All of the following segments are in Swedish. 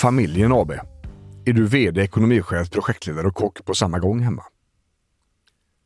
Familjen AB. Är du VD, ekonomichef, projektledare och kock på samma gång hemma?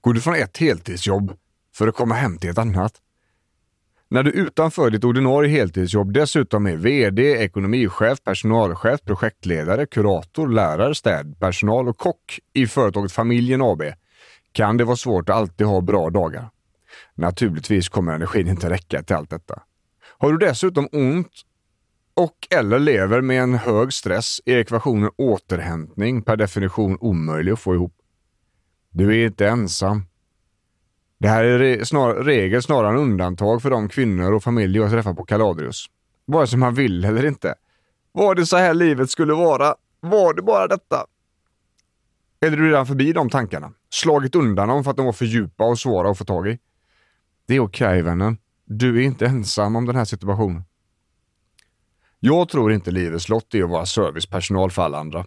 Går du från ett heltidsjobb för att komma hem till ett annat? När du utanför ditt ordinarie heltidsjobb dessutom är VD, ekonomichef, personalchef, projektledare, kurator, lärare, städpersonal och kock i företaget Familjen AB kan det vara svårt att alltid ha bra dagar. Naturligtvis kommer energin inte räcka till allt detta. Har du dessutom ont och eller lever med en hög stress är ekvationen återhämtning per definition omöjlig att få ihop. Du är inte ensam. Det här är re snar regel snarare än undantag för de kvinnor och familjer jag träffar på Kaladrius. Vare sig man vill eller inte. Var det så här livet skulle vara? Var det bara detta? Eller är du redan förbi de tankarna? Slagit undan dem för att de var för djupa och svåra att få tag i? Det är okej okay, vännen. Du är inte ensam om den här situationen. Jag tror inte livets lott är att vara servicepersonal för alla andra.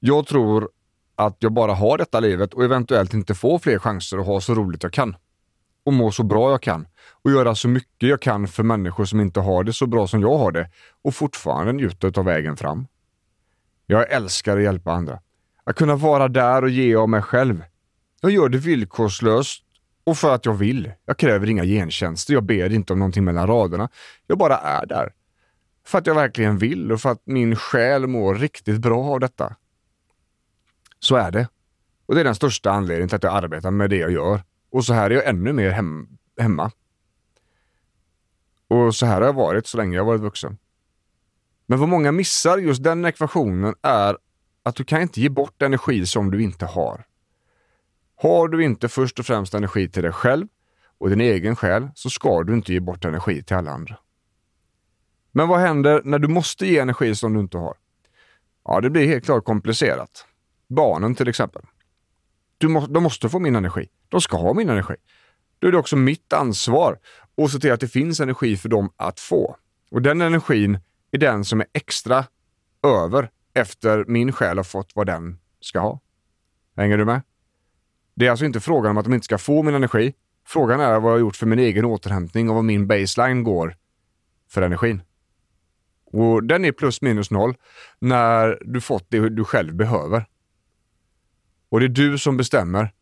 Jag tror att jag bara har detta livet och eventuellt inte får fler chanser att ha så roligt jag kan. Och må så bra jag kan. Och göra så mycket jag kan för människor som inte har det så bra som jag har det och fortfarande njuta av vägen fram. Jag älskar att hjälpa andra. Att kunna vara där och ge av mig själv. Jag gör det villkorslöst och för att jag vill. Jag kräver inga gentjänster, jag ber inte om någonting mellan raderna. Jag bara är där. För att jag verkligen vill och för att min själ mår riktigt bra av detta. Så är det. Och det är den största anledningen till att jag arbetar med det jag gör. Och så här är jag ännu mer hem hemma. Och så här har jag varit så länge jag varit vuxen. Men vad många missar just den ekvationen är att du kan inte ge bort energi som du inte har. Har du inte först och främst energi till dig själv och din egen själ så ska du inte ge bort energi till alla andra. Men vad händer när du måste ge energi som du inte har? Ja, det blir helt klart komplicerat. Barnen till exempel. Du må, de måste få min energi. De ska ha min energi. Då är det också mitt ansvar att se till att det finns energi för dem att få. Och den energin är den som är extra över efter min själ har fått vad den ska ha. Hänger du med? Det är alltså inte frågan om att de inte ska få min energi. Frågan är vad jag har gjort för min egen återhämtning och vad min baseline går för energin. Och den är plus minus noll när du fått det du själv behöver. Och det är du som bestämmer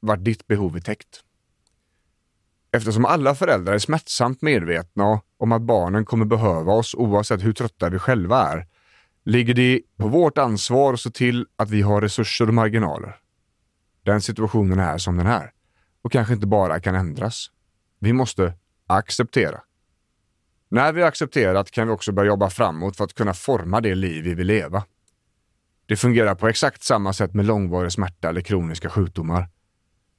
vart ditt behov är täckt. Eftersom alla föräldrar är smärtsamt medvetna om att barnen kommer behöva oss oavsett hur trötta vi själva är, ligger det på vårt ansvar att se till att vi har resurser och marginaler. Den situationen är som den är och kanske inte bara kan ändras. Vi måste acceptera. När vi accepterat kan vi också börja jobba framåt för att kunna forma det liv vi vill leva. Det fungerar på exakt samma sätt med långvarig smärta eller kroniska sjukdomar.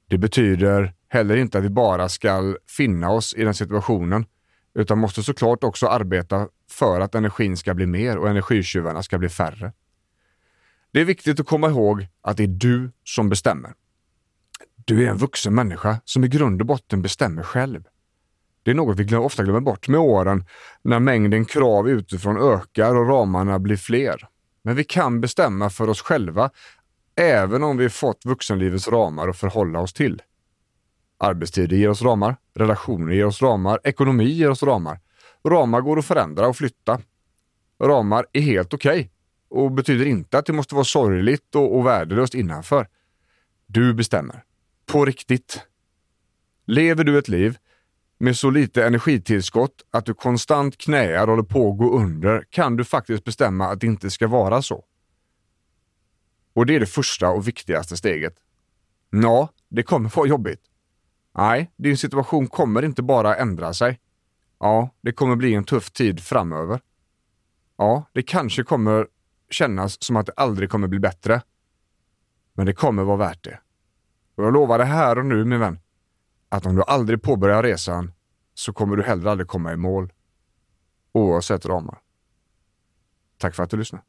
Det betyder heller inte att vi bara ska finna oss i den situationen, utan måste såklart också arbeta för att energin ska bli mer och energitjuvarna ska bli färre. Det är viktigt att komma ihåg att det är du som bestämmer. Du är en vuxen människa som i grund och botten bestämmer själv. Det är något vi ofta glömmer bort med åren när mängden krav utifrån ökar och ramarna blir fler. Men vi kan bestämma för oss själva även om vi fått vuxenlivets ramar att förhålla oss till. Arbetstider ger oss ramar, relationer ger oss ramar, ekonomi ger oss ramar. Ramar går att förändra och flytta. Ramar är helt okej. Okay. och betyder inte att det måste vara sorgligt och, och värdelöst innanför. Du bestämmer. På riktigt. Lever du ett liv med så lite energitillskott att du konstant knäar och håller på att gå under kan du faktiskt bestämma att det inte ska vara så. Och det är det första och viktigaste steget. Ja, det kommer vara jobbigt. Nej, din situation kommer inte bara ändra sig. Ja, det kommer bli en tuff tid framöver. Ja, det kanske kommer kännas som att det aldrig kommer bli bättre. Men det kommer vara värt det. Och jag lovar dig här och nu min vän, att om du aldrig påbörjar resan så kommer du heller aldrig komma i mål, oavsett ramar. Tack för att du lyssnade.